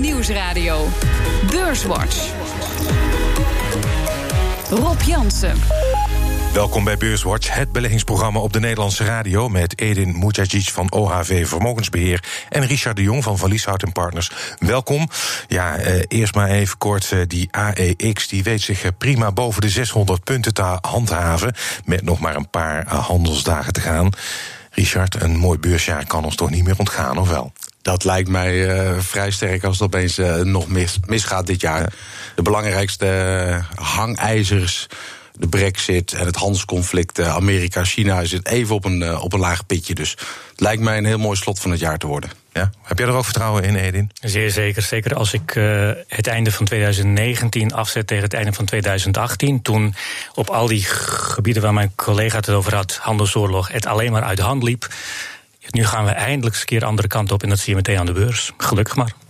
Nieuwsradio. Beurswatch. Rob Jansen. Welkom bij Beurswatch, het beleggingsprogramma op de Nederlandse radio... met Edin Mujagic van OHV Vermogensbeheer... en Richard de Jong van Van Lieshout Partners. Welkom. Ja, eh, eerst maar even kort, eh, die AEX die weet zich eh, prima boven de 600 punten te handhaven... met nog maar een paar eh, handelsdagen te gaan. Richard, een mooi beursjaar kan ons toch niet meer ontgaan, of wel? Dat lijkt mij uh, vrij sterk als het opeens uh, nog mis, misgaat dit jaar. De belangrijkste uh, hangijzers, de brexit en het handelsconflict Amerika-China... zit even op een, op een laag pitje. Dus het lijkt mij een heel mooi slot van het jaar te worden. Ja. Heb jij er ook vertrouwen in, Edin? Zeer zeker. Zeker als ik uh, het einde van 2019 afzet tegen het einde van 2018. Toen op al die gebieden waar mijn collega het over had, handelsoorlog, het alleen maar uit de hand liep. Nu gaan we eindelijk eens een keer de andere kant op en dat zie je meteen aan de beurs. Gelukkig maar.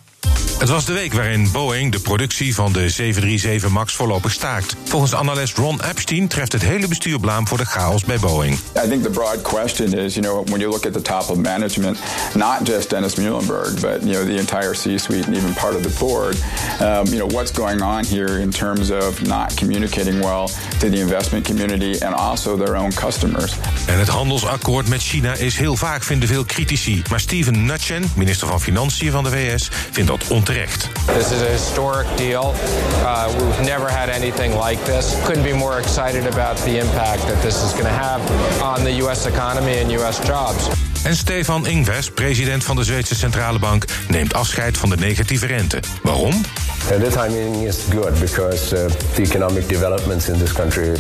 Het was de week waarin Boeing de productie van de 737 MAX voorlopig staakt. Volgens analist Ron Epstein treft het hele bestuur blaam voor de chaos bij Boeing. I think the broad question is, you know, when you look at the top of management, not just Dennis Muhlenberg, but you know the entire C-suite and even part of the board, um, you know what's going on here in terms of not communicating well to the investment community and also their own customers. En het handelsakkoord met China is heel vaak vinden veel critici, maar Steven Mnuchin, minister van Financiën van de VS, vindt dat onterecht. This is a historic deal. Uh, we've never had anything like this. Couldn't be more excited about the impact that this is going to have on the U.S. economy and U.S. jobs. En Stefan Ingves, president van de Zweedse Centrale Bank, neemt afscheid van de negatieve rente. Waarom? The timing is good because uh, the economic developments in this country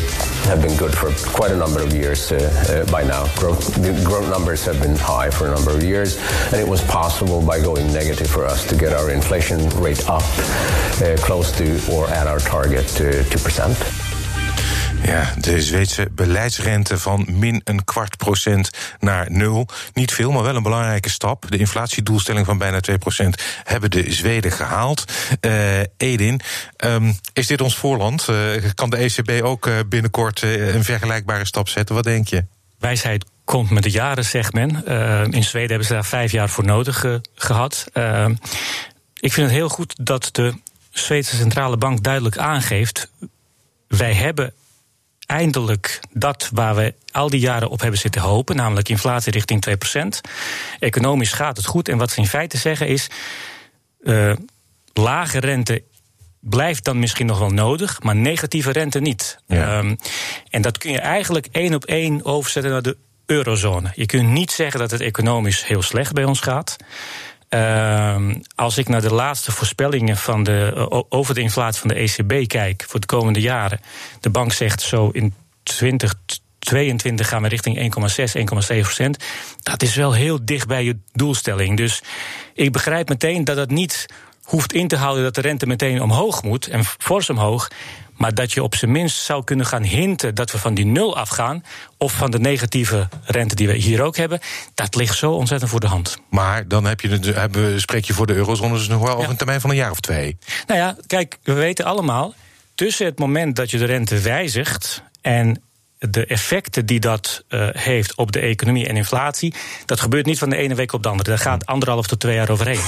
have been good for quite a number of years uh, uh, by now. Growth, numbers have been high for a number of years, and it was possible by going negative for us to get our inflation rate up uh, close to or at our target to 2%. Ja, de Zweedse beleidsrente van min een kwart procent naar nul. Niet veel, maar wel een belangrijke stap. De inflatiedoelstelling van bijna 2 procent hebben de Zweden gehaald. Uh, Edin, um, is dit ons voorland? Uh, kan de ECB ook uh, binnenkort een vergelijkbare stap zetten? Wat denk je? Wijsheid komt met de jaren, zegt men. in Zweden hebben ze daar vijf jaar voor nodig gehad. ik vind het heel goed dat de Zweedse Centrale Bank duidelijk aangeeft... wij hebben eindelijk dat waar we al die jaren op hebben zitten hopen, namelijk inflatie richting 2%. Economisch gaat het goed. En wat ze in feite zeggen is: uh, lage rente blijft dan misschien nog wel nodig, maar negatieve rente niet. Ja. Um, en dat kun je eigenlijk één op één overzetten naar de eurozone. Je kunt niet zeggen dat het economisch heel slecht bij ons gaat. Uh, als ik naar de laatste voorspellingen van de, over de inflatie van de ECB kijk voor de komende jaren. De bank zegt zo in 2022 gaan we richting 1,6, 1,7 procent. Dat is wel heel dicht bij je doelstelling. Dus ik begrijp meteen dat het niet hoeft in te houden dat de rente meteen omhoog moet en fors omhoog. Maar dat je op zijn minst zou kunnen gaan hinten dat we van die nul afgaan. of van de negatieve rente die we hier ook hebben. dat ligt zo ontzettend voor de hand. Maar dan heb je hebben, spreek je voor de eurozone dus nog wel over een termijn van een jaar of twee. Nou ja, kijk, we weten allemaal. tussen het moment dat je de rente wijzigt. en de effecten die dat uh, heeft op de economie en inflatie, dat gebeurt niet van de ene week op de andere. Daar gaat anderhalf tot twee jaar overheen.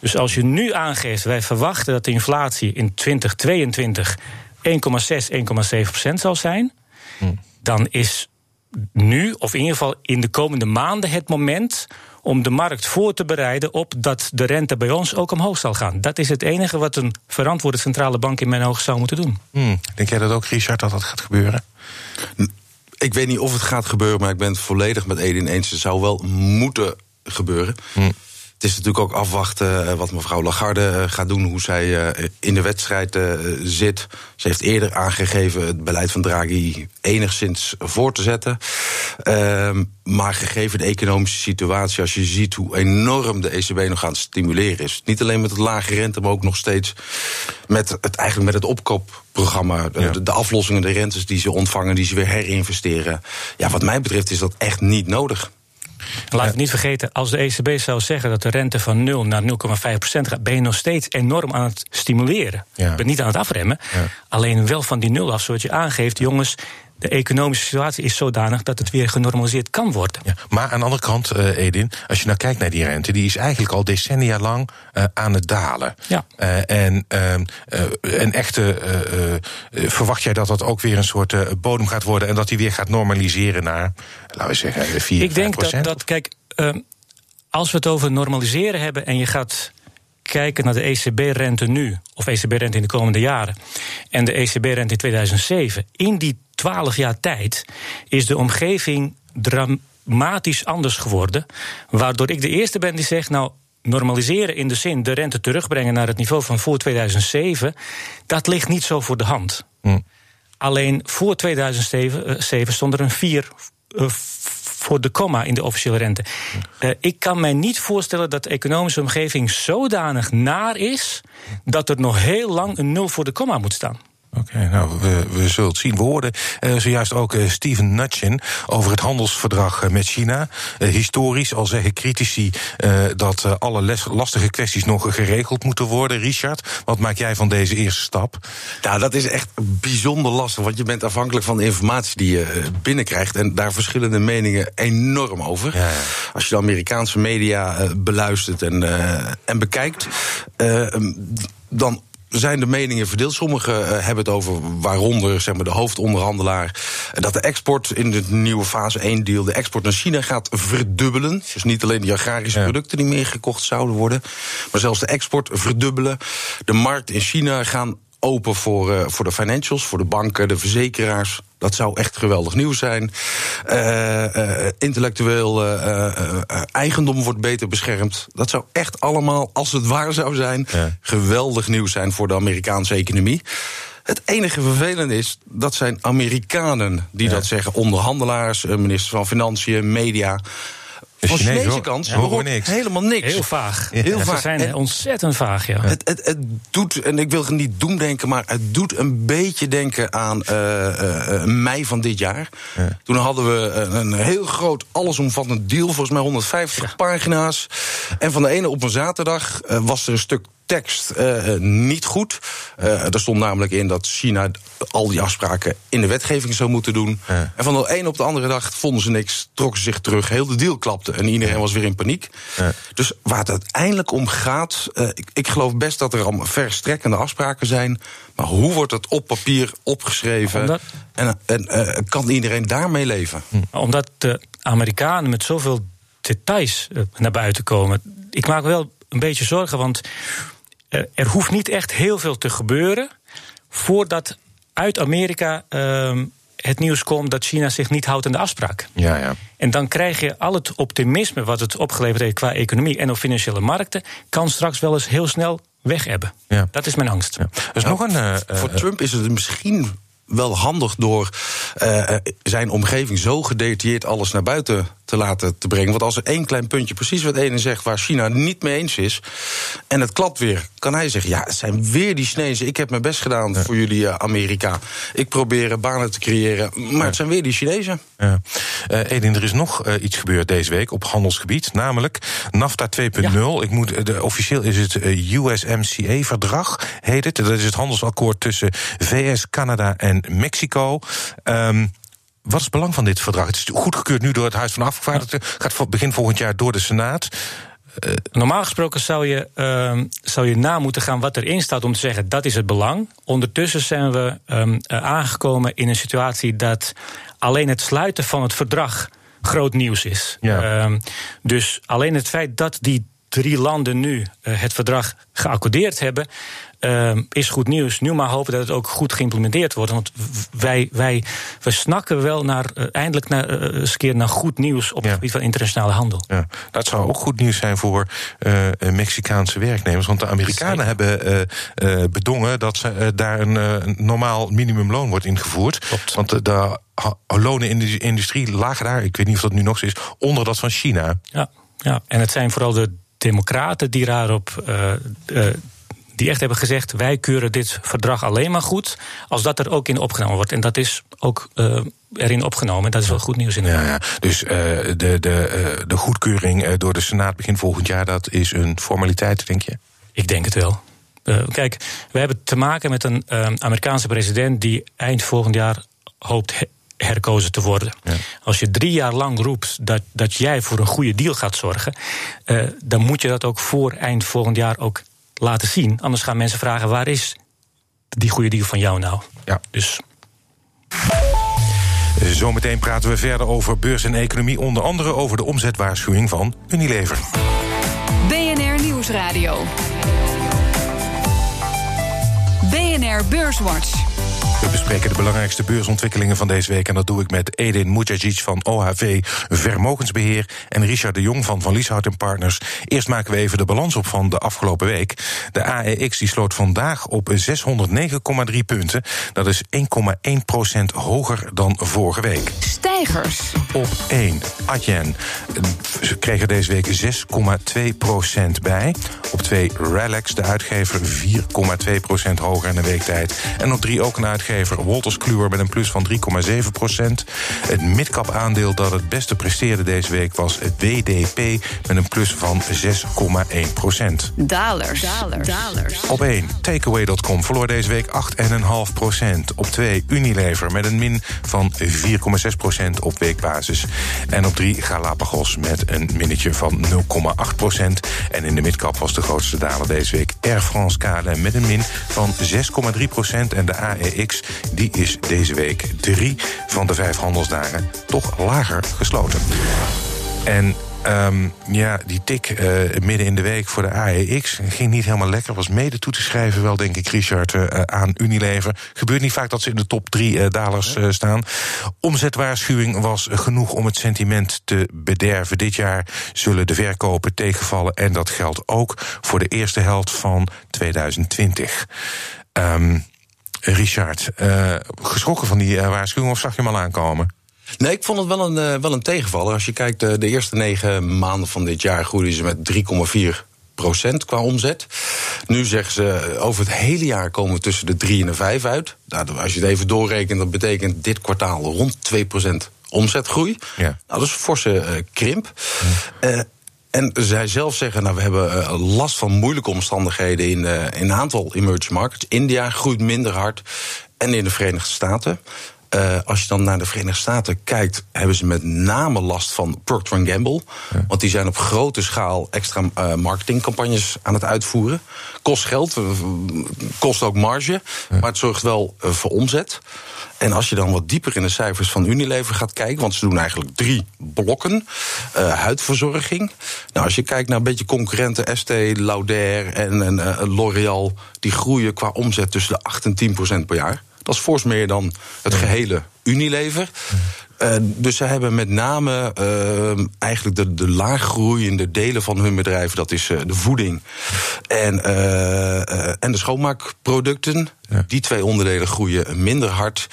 Dus als je nu aangeeft, wij verwachten dat de inflatie in 2022 1,6, 1,7 procent zal zijn, hmm. dan is nu, of in ieder geval in de komende maanden, het moment om de markt voor te bereiden op dat de rente bij ons ook omhoog zal gaan. Dat is het enige wat een verantwoorde centrale bank in mijn ogen zou moeten doen. Hmm. Denk jij dat ook, Richard, dat dat gaat gebeuren? Ik weet niet of het gaat gebeuren, maar ik ben het volledig met Edin eens. Het zou wel moeten gebeuren. Hmm. Het is natuurlijk ook afwachten eh, wat mevrouw Lagarde eh, gaat doen, hoe zij eh, in de wedstrijd zit. Ze heeft eerder aangegeven het beleid van Draghi enigszins voor te zetten. Ehm, maar gegeven de economische situatie, als je ziet hoe enorm de ECB nog aan het stimuleren is. Niet alleen met het lage rente, maar ook nog steeds met het, eigenlijk met het opkoopprogramma. De, de aflossingen, de rentes die ze ontvangen, die ze weer herinvesteren. Ja, wat mij betreft is dat echt niet nodig. Laat het niet vergeten, als de ECB zou zeggen dat de rente van 0 naar 0,5 procent gaat, ben je nog steeds enorm aan het stimuleren. Ja. Je bent niet aan het afremmen. Ja. Alleen wel van die nul af, zoals je aangeeft, jongens, de economische situatie is zodanig dat het weer genormaliseerd kan worden. Ja, maar aan de andere kant, uh, Edin, als je nou kijkt naar die rente, die is eigenlijk al decennia lang uh, aan het dalen. Ja. Uh, en, en echte, verwacht jij dat dat ook weer een soort bodem gaat worden en dat die weer gaat normaliseren naar, laten we zeggen, 4 Ik denk dat, dat, kijk, ehm, als we het over normaliseren hebben en je gaat kijken naar de ECB-rente nu, of ECB-rente in de komende jaren, en de ECB-rente in 2007, in die 12 jaar tijd is de omgeving dramatisch anders geworden. Waardoor ik de eerste ben die zegt, nou, normaliseren in de zin de rente terugbrengen naar het niveau van voor 2007, dat ligt niet zo voor de hand. Hm. Alleen voor 2007 stond er een 4 voor de komma in de officiële rente. Uh, ik kan mij niet voorstellen dat de economische omgeving zodanig naar is dat er nog heel lang een nul voor de komma moet staan. Oké, okay, nou, we, we zullen het zien. We hoorden uh, zojuist ook uh, Steven Nutchin over het handelsverdrag uh, met China. historisch, al zeggen critici dat alle les, lastige kwesties nog geregeld moeten worden. Richard, wat maak jij van deze eerste stap? Nou, dat is echt bijzonder lastig, want je bent afhankelijk van de informatie die je binnenkrijgt. En daar verschillende meningen enorm over. Ja, ja. Als je de Amerikaanse media beluistert en, en bekijkt, dan zijn de meningen verdeeld. Sommigen uh, hebben het over waaronder zeg maar, de hoofdonderhandelaar. Dat de export in de nieuwe fase 1 deal, de export naar China gaat verdubbelen. Dus niet alleen die agrarische ja. producten die meer gekocht zouden worden, maar zelfs de export verdubbelen. De markt in China gaan open voor, uh, voor de financials, voor de banken, de verzekeraars. Dat zou echt geweldig nieuws zijn. Uh, uh, intellectueel eigendom wordt beter beschermd. Dat zou echt allemaal, als het waar zou zijn, ja. geweldig nieuws zijn voor de Amerikaanse economie. Het enige vervelende is, dat zijn Amerikanen die Ja. dat zeggen. Onderhandelaars, minister van Financiën, media. Van Chinezen Chinese hoor- kant horen we hoort niks. helemaal niks. Heel vaag. Heel Ze vaag. zijn En- ontzettend vaag, ja. Het, het, het doet, en ik wil het niet doemdenken, maar het doet een beetje denken aan eh, eh, eh, mei van dit jaar. Ja. Toen hadden we een, een heel groot, allesomvattend deal, volgens mij 150 pagina's. En van de ene op een zaterdag was er een stuk tekst eh, niet goed. Eh, er stond namelijk in dat China al die afspraken in de wetgeving zou moeten doen. Ja. En van de een op de andere dag vonden ze niks, trokken ze zich terug. Heel de deal klapte en iedereen was weer in paniek. Ja. Dus waar het uiteindelijk om gaat, eh, ik, ik geloof best dat er al verstrekkende afspraken zijn. Maar hoe wordt het op papier opgeschreven? Omdat- En, en eh, kan iedereen daarmee leven? Omdat de Amerikanen met zoveel details naar buiten komen. Ik maak wel een beetje zorgen, want eh, er hoeft niet echt heel veel te gebeuren voordat uit Amerika ehm, het nieuws komt dat China zich niet houdt aan de afspraak. Ja, ja. En dan krijg je al het optimisme wat het opgeleverd heeft qua economie en op financiële markten, kan straks wel eens heel snel weg hebben. Ja. Dat is mijn angst. ja. Is nog een. eh, eh, Voor Trump is het misschien wel handig door zijn omgeving zo gedetailleerd alles naar buiten te laten te brengen. Want als er één klein puntje, precies wat ene zegt, waar China niet mee eens is, en het klapt weer, kan hij zeggen: Ja, het zijn weer die Chinezen. Ik heb mijn best gedaan voor jullie, eh, Amerika. Ik probeer banen te creëren, maar het zijn weer die Chinezen. Ja. Eh, Edin, er is nog eh, iets gebeurd deze week op handelsgebied, namelijk NAFTA 2.0. Ik moet, de, officieel is het USMCA-verdrag, heet het. Dat is het handelsakkoord tussen VS, Canada en Mexico. Ehm, wat is het belang van dit verdrag? Het is goedgekeurd nu door het Huis van Afgevaardigden, gaat begin volgend jaar door de Senaat. Normaal gesproken zou je, ehm, zou je na moeten gaan wat erin staat om te zeggen dat is het belang. Ondertussen zijn we ehm, eh, aangekomen in een situatie dat alleen het sluiten van het verdrag groot nieuws is. Ja. Ehm, dus alleen het feit dat die drie landen nu eh, het verdrag geaccordeerd hebben, ehm, is goed nieuws. Nu maar hopen dat het ook goed geïmplementeerd wordt. Want wij, wij, we snakken wel naar, eh, eindelijk naar, eh, eens een keer naar goed nieuws op Ja. het gebied van internationale handel. Ja, dat zou ook goed nieuws zijn voor eh, eh, Mexicaanse werknemers. Want de Amerikanen hebben eh, eh, bedongen dat ze, eh, daar een, eh, normaal minimumloon wordt ingevoerd. Klopt. Want de, lonen in de industrie lagen daar, ik weet niet of dat nu nog zo is, onder dat van China. Ja, ja, en het zijn vooral de democraten die daarop. eh, eh, die echt hebben gezegd: wij keuren dit verdrag alleen maar goed. als dat er ook in opgenomen wordt. En dat is ook eh, erin opgenomen. En dat is wel goed nieuws in Ja, ja. Dus de, de, de goedkeuring door de Senaat begin volgend jaar, dat is een formaliteit, denk je? Ik denk het wel. Kijk, we hebben te maken met een Amerikaanse president die eind volgend jaar hoopt herkozen te worden. Als je drie jaar lang roept dat, dat jij voor een goede deal gaat zorgen, uh, dan moet je dat ook voor eind volgend jaar ook laten zien. Anders gaan mensen vragen: waar is die goede deal van jou nou? Ja. Dus. Zometeen praten we verder over beurs en economie, onder andere over de omzetwaarschuwing van Unilever. BNR Nieuwsradio. BNR Beurswatch. We bespreken de belangrijkste beursontwikkelingen van deze week. En dat doe ik met Edin Mujagic van OHV Vermogensbeheer. En Richard de Jong van Van Lieshout Partners. Eerst maken we even de balans op van de afgelopen week. De AEX die sloot vandaag op 609,3 punten. Dat is 1,1% hoger dan vorige week. Stijgers. Op 1. Adyen kreeg er deze week 6,2% bij. Op 2 Relax, de uitgever, 4,2% hoger in een week tijd. En op 3 ook een uitgever Wolters Kluwer met een plus van 3,7 procent. Het midcap aandeel dat het beste presteerde deze week was het WDP met een plus van 6,1 procent. Dalers. Dalers. Dalers. Op 1 Takeaway.com verloor deze week 8,5 procent. Op 2 Unilever met een min van 4,6 procent op weekbasis. En op 3 Galapagos met een minnetje van 0,8 procent. En in de midcap was de grootste daler deze week Air France KLM met een min van 6,3 procent. En de AEX die is deze week drie van de vijf handelsdagen toch lager gesloten. En Um, ja, die tik uh, midden in de week voor de AEX ging niet helemaal lekker. Was mede toe te schrijven, wel denk ik, Richard, uh, aan Unilever. Gebeurt niet vaak dat ze in de top drie uh, dalers staan. Omzetwaarschuwing was genoeg om het sentiment te bederven. Dit jaar zullen de verkopen tegenvallen. En dat geldt ook voor de eerste helft van 2020. Um, Richard, uh, geschrokken van die uh, waarschuwing of zag je hem al aankomen? Nee, ik vond het wel een, uh, wel een tegenvaller. Als je kijkt, de eerste negen maanden van dit jaar groeiden ze met 3,4 procent qua omzet. Nu zeggen ze, over het hele jaar komen we tussen de 3 en de 5 uit. Nou, als je het even doorrekent, dat betekent dit kwartaal rond 2 procent omzetgroei. Ja. Nou, dat is een forse krimp. Ja. En zij zelf zeggen, nou, we hebben uh, last van moeilijke omstandigheden in, uh, in een aantal emerging markets. India groeit minder hard en in de Verenigde Staten. Uh, als je dan naar de Verenigde Staten kijkt, hebben ze met name last van Procter Gamble. Ja. Want die zijn op grote schaal extra uh, marketingcampagnes aan het uitvoeren. Kost geld, kost ook marge, ja. maar het zorgt wel voor omzet. En als je dan wat dieper in de cijfers van Unilever gaat kijken, want ze doen eigenlijk drie blokken. Huidverzorging. Nou, als je kijkt naar een beetje concurrenten, Estée, Lauder en, en L'Oréal, die groeien qua omzet tussen de 8 en 10 procent per jaar. Dat is fors meer dan het gehele Unilever. Uh, dus ze hebben met name uh, eigenlijk de, de laaggroeiende delen van hun bedrijf. Dat is uh, de voeding en, en de schoonmaakproducten. Ja. Die twee onderdelen groeien minder hard.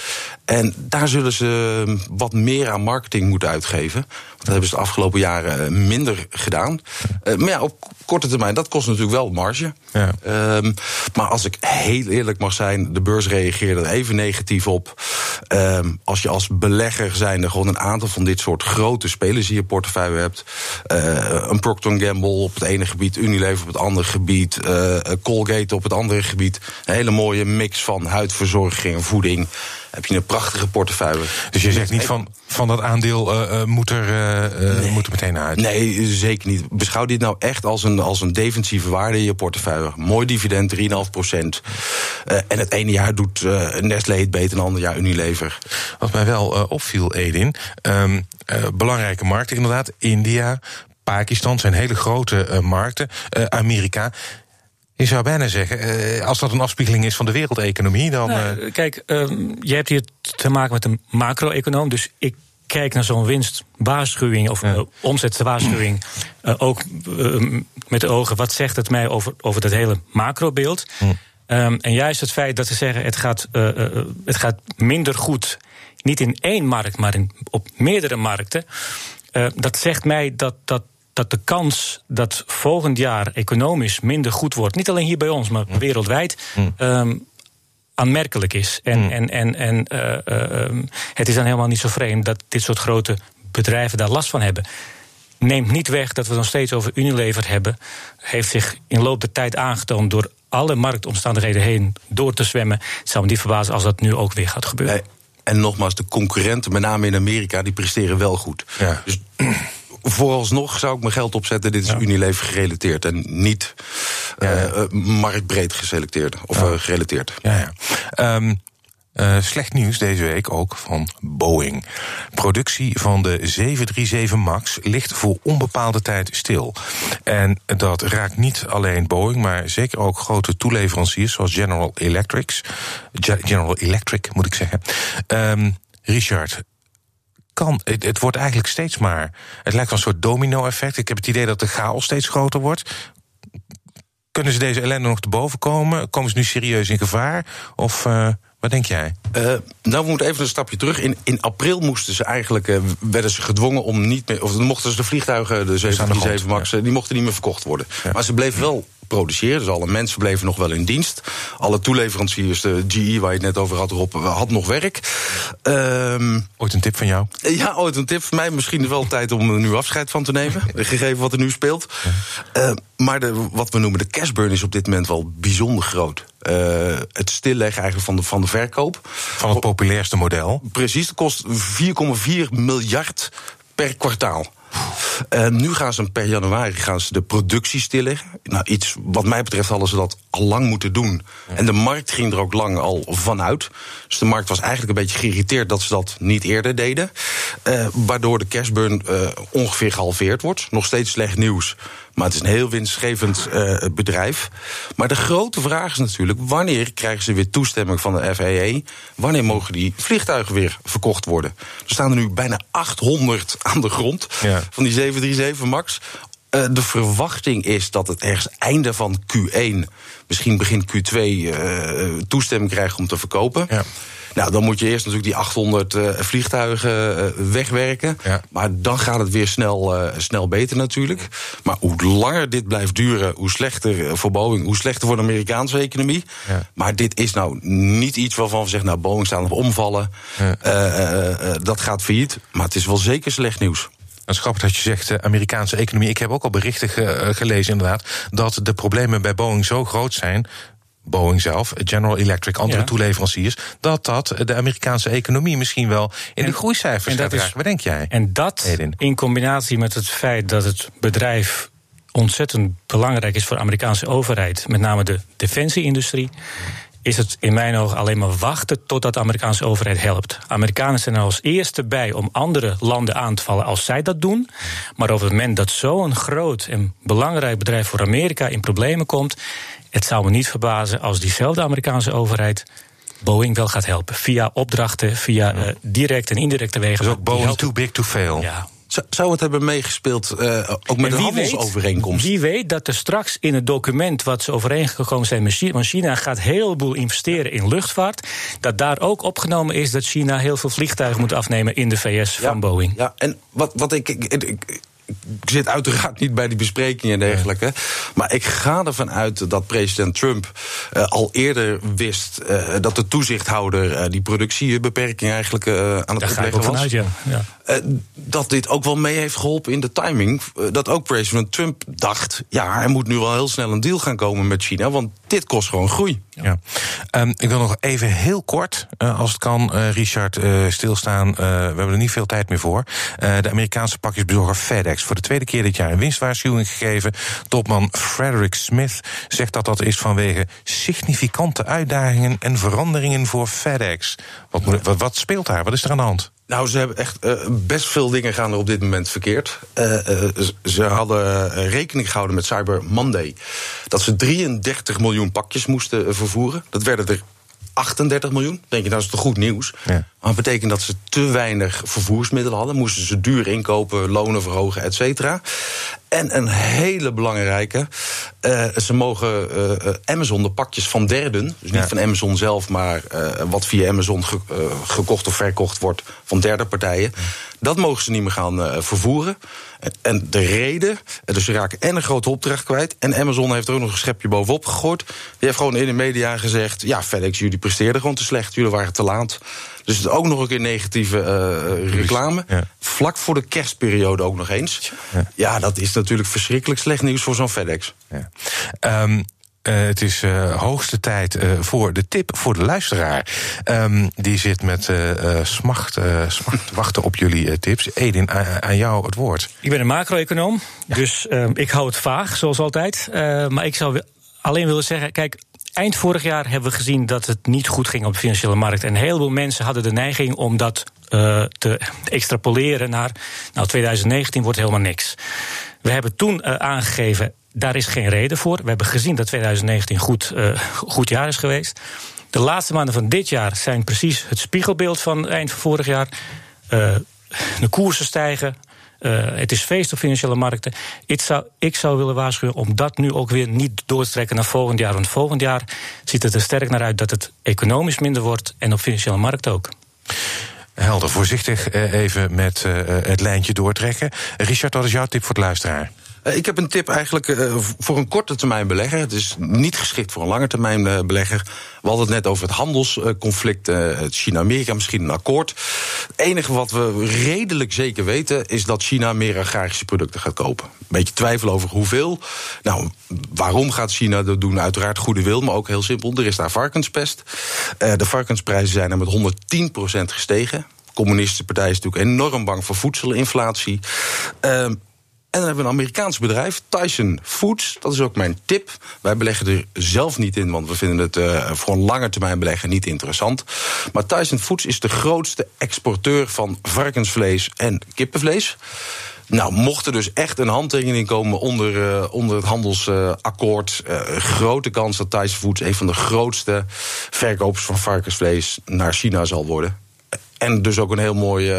En daar zullen ze wat meer aan marketing moeten uitgeven. Want dat hebben ze de afgelopen jaren minder gedaan. maar ja, op korte termijn, dat kost natuurlijk wel marge. Ja. Um, maar als ik heel eerlijk mag zijn, de beurs reageerde er even negatief op. Um, als je als belegger zijnde gewoon een aantal van dit soort grote spelers in je portefeuille hebt. Uh, een Procter Gamble op het ene gebied, Unilever op het andere gebied, uh, Colgate op het andere gebied. Een hele mooie mix van huidverzorging en voeding heb je een prachtige portefeuille. Dus je zegt niet van, van dat aandeel uh, moet, er, uh, nee. moet er meteen uit? Nee, zeker niet. Beschouw dit nou echt als een, als een defensieve waarde in je portefeuille. Mooi dividend, 3,5 procent. en het ene jaar doet Nestlé het beter, een ander jaar Unilever. Wat mij wel opviel, Edin. Um, belangrijke markten inderdaad. India, Pakistan zijn hele grote markten. Amerika. Je zou bijna zeggen, eh, als dat een afspiegeling is van de wereldeconomie, dan. Nou, uh... Kijk, uh, je hebt hier te maken met een macro-econoom. Dus ik kijk naar zo'n winstwaarschuwing of ja. omzetwaarschuwing. ook met de ogen, wat zegt het mij over, over dat hele macrobeeld? Hm. Um, en juist het feit dat ze zeggen, het gaat, het gaat minder goed. Niet in één markt, maar in, op meerdere markten. dat zegt mij dat, dat dat de kans dat volgend jaar economisch minder goed wordt, niet alleen hier bij ons, maar wereldwijd, um, aanmerkelijk is. En, mm. en, en, en uh, uh, het is dan helemaal niet zo vreemd dat dit soort grote bedrijven daar last van hebben. Neemt niet weg dat we nog steeds over Unilever hebben. Heeft zich in loop der tijd aangetoond door alle marktomstandigheden heen door te zwemmen. Het zou me niet verbazen als dat nu ook weer gaat gebeuren. Nee. En nogmaals, de concurrenten, met name in Amerika, die presteren wel goed. Ja. Dus vooralsnog zou ik mijn geld opzetten. Dit is Unilever gerelateerd en niet eh, eh, marktbreed geselecteerd of eh, gerelateerd. Ja, ja. Ehm, eh, slecht nieuws deze week ook van Boeing. Productie van de 737 MAX ligt voor onbepaalde tijd stil. En dat raakt niet alleen Boeing, maar zeker ook grote toeleveranciers zoals General Electric. General Electric moet ik zeggen. Ehm, Richard, kan, het, het wordt eigenlijk steeds maar. Het lijkt wel een soort domino-effect. Ik heb het idee dat de chaos steeds groter wordt. Kunnen ze deze ellende nog te boven komen? Komen ze nu serieus in gevaar? Of uh, wat denk jij? Uh, nou, we moeten even een stapje terug. In, in april moesten ze eigenlijk, uh, werden ze gedwongen om niet meer. Of mochten ze de vliegtuigen, de 737 Max, ja. die mochten niet meer verkocht worden. Ja. Maar ze bleven wel produceren. Dus alle mensen bleven nog wel in dienst. Alle toeleveranciers, de GE waar je het net over had, Rob, had nog werk. Um, ooit een tip van jou? Ja, ooit een tip van mij. Misschien wel tijd om er nu afscheid van te nemen. gegeven wat er nu speelt. Uh, maar de, wat we noemen de cashburn is op dit moment wel bijzonder groot. Uh, het stilleggen eigenlijk van de, van de verkoop. Van het populairste model. Precies, het kost 4,4 miljard per kwartaal. Nu gaan ze per januari gaan ze de productie stilleggen. Nou, iets wat mij betreft hadden ze dat al lang moeten doen. En de markt ging er ook lang al vanuit. Dus de markt was eigenlijk een beetje geïrriteerd dat ze dat niet eerder deden. Uh, waardoor de cashburn uh, ongeveer gehalveerd wordt. Nog steeds slecht nieuws. Maar het is een heel winstgevend uh, bedrijf. Maar de grote vraag is natuurlijk: wanneer krijgen ze weer toestemming van de FAA? Wanneer mogen die vliegtuigen weer verkocht worden? Er staan er nu bijna 800 aan de grond ja. van die 737 MAX. Uh, de verwachting is dat het ergens einde van Q1, misschien begin Q2, uh, toestemming krijgt om te verkopen. Ja. Nou, dan moet je eerst natuurlijk die 800 uh, vliegtuigen uh, wegwerken. Ja. Maar dan gaat het weer snel, uh, snel beter natuurlijk. Maar hoe langer dit blijft duren, hoe slechter voor Boeing, hoe slechter voor de Amerikaanse economie. Ja. Maar dit is nou niet iets waarvan we zeggen, nou, Boeing staat op omvallen. Ja. dat gaat failliet. Maar het is wel zeker slecht nieuws. Het is grappig dat je zegt uh, Amerikaanse economie. Ik heb ook al berichten ge, gelezen, inderdaad, dat de problemen bij Boeing zo groot zijn. Boeing zelf, General Electric, andere ja. toeleveranciers, dat dat de Amerikaanse economie misschien wel in en, de groeicijfers gaat dragen. Wat denk jij? En dat Edin? in combinatie met het feit dat het bedrijf ontzettend belangrijk is voor de Amerikaanse overheid, met name de defensieindustrie. Is het in mijn ogen alleen maar wachten totdat de Amerikaanse overheid helpt. Amerikanen zijn er als eerste bij om andere landen aan te vallen als zij dat doen. Maar op het moment dat zo'n groot en belangrijk bedrijf voor Amerika in problemen komt, het zou me niet verbazen als diezelfde Amerikaanse overheid Boeing wel gaat helpen. Via opdrachten, via uh, direct en indirecte wegen. Dus ook Boeing too big to fail. Ja. Zou het hebben meegespeeld, uh, ook met de handelsovereenkomst? Weet, wie weet dat er straks in het document wat ze overeengekomen zijn met China, China gaat een heleboel investeren in luchtvaart, dat daar ook opgenomen is dat China heel veel vliegtuigen moet afnemen in de VS ja, van Boeing. Ja, en wat, wat ik, ik, ik, ik zit uiteraard niet bij die besprekingen en dergelijke. Maar ik ga ervan uit dat president Trump uh, al eerder wist uh, dat de toezichthouder uh, die productiebeperking eigenlijk aan het Daar ga ik ook was. Ja. Dat dit ook wel mee heeft geholpen in de timing. dat ook president Trump dacht: ja, er moet nu wel heel snel een deal gaan komen met China, want dit kost gewoon groei. Ja. Um, ik wil nog even heel kort, uh, als het kan, Richard, stilstaan. we hebben er niet veel tijd meer voor. de Amerikaanse pakjesbezorger FedEx. Voor de tweede keer dit jaar een winstwaarschuwing gegeven. Topman Frederick Smith zegt dat dat is vanwege significante uitdagingen en veranderingen voor FedEx. Wat, wat speelt daar? Wat is er aan de hand? Nou, ze hebben echt uh, best veel dingen gaan er op dit moment verkeerd. Uh, uh, ze hadden rekening gehouden met Cyber Monday. Dat ze 33 miljoen pakjes moesten vervoeren. Dat werden er 38 miljoen. Denk je, dat is toch goed nieuws? Ja. Maar dat betekent dat ze te weinig vervoersmiddelen hadden. Moesten ze duur inkopen, lonen verhogen, et cetera. En een hele belangrijke. Uh, ze mogen uh, Amazon de pakjes van derden. Dus niet ja. van Amazon zelf, maar uh, wat via Amazon ge gekocht of verkocht wordt van derde partijen. Ja. Dat mogen ze niet meer gaan vervoeren. En de reden, dus ze raken en een grote opdracht kwijt. En Amazon heeft er ook nog een schepje bovenop gegooid. Die heeft gewoon in de media gezegd: ja, FedEx, jullie presteerden gewoon te slecht, jullie waren te laat. Dus het is ook nog een keer negatieve uh, reclame. Ja. Vlak voor de kerstperiode ook nog eens. Ja. ja. dat is natuurlijk verschrikkelijk slecht nieuws voor zo'n FedEx. Ja. Um, Uh, het is uh, hoogste tijd uh, voor de tip voor de luisteraar. Um, die zit met smacht, smacht wachten op jullie tips. Edin, aan jou het woord. Ik ben een macro-econoom, ja. dus ehm, ik hou het vaag, zoals altijd. maar ik zou alleen willen zeggen, kijk... Eind vorig jaar hebben we gezien dat het niet goed ging op de financiële markt. En een heleboel mensen hadden de neiging om dat te extrapoleren naar. Nou, 2019 wordt helemaal niks. We hebben toen aangegeven daar is geen reden voor. We hebben gezien dat 2019 goed, uh, goed jaar is geweest. De laatste maanden van dit jaar zijn precies het spiegelbeeld van eind van vorig jaar. De koersen stijgen. Uh, het is feest op financiële markten. Ik zou, ik zou willen waarschuwen om dat nu ook weer niet door te trekken naar volgend jaar. Want volgend jaar ziet het er sterk naar uit dat het economisch minder wordt en op financiële markten ook. Helder, voorzichtig even met het lijntje doortrekken. Richard, wat is jouw tip voor het luisteraar? Uh, ik heb een tip eigenlijk uh, voor een korte termijn belegger. Het is niet geschikt voor een lange termijn uh, belegger. We hadden het net over het handelsconflict, China-Amerika, misschien een akkoord. Het enige wat we redelijk zeker weten is dat China meer agrarische producten gaat kopen. Een beetje twijfel over hoeveel. Nou, waarom gaat China dat doen? Uiteraard goede wil, maar ook heel simpel. Er is daar varkenspest. de varkensprijzen zijn er met 110% gestegen. De communistische partij is natuurlijk enorm bang voor voedselinflatie. Ehm, en dan hebben we een Amerikaans bedrijf, Tyson Foods. Dat is ook mijn tip. Wij beleggen er zelf niet in, want we vinden het uh, voor een lange termijn beleggen niet interessant. Maar Tyson Foods is de grootste exporteur van varkensvlees en kippenvlees. Nou, mocht er dus echt een handtekening komen onder, uh, onder het handelsakkoord. Uh, grote kans dat Tyson Foods een van de grootste verkopers van varkensvlees naar China zal worden. En dus ook een heel mooi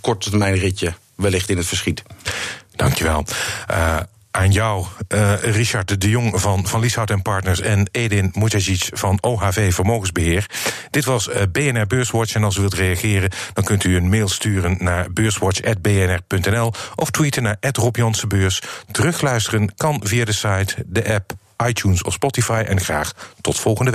korte termijn ritje wellicht in het verschiet. Dankjewel. Uh, aan jou, uh, Richard de Jong van, van Lieshout en Partners en Edin Mujagic van OHV Vermogensbeheer. Dit was uh, BNR Beurswatch en als u wilt reageren, dan kunt u een mail sturen naar beurswatch.bnr.nl of tweeten naar Rob Jansenbeurs. Terugluisteren kan via de site, de app, iTunes of Spotify en graag tot volgende week.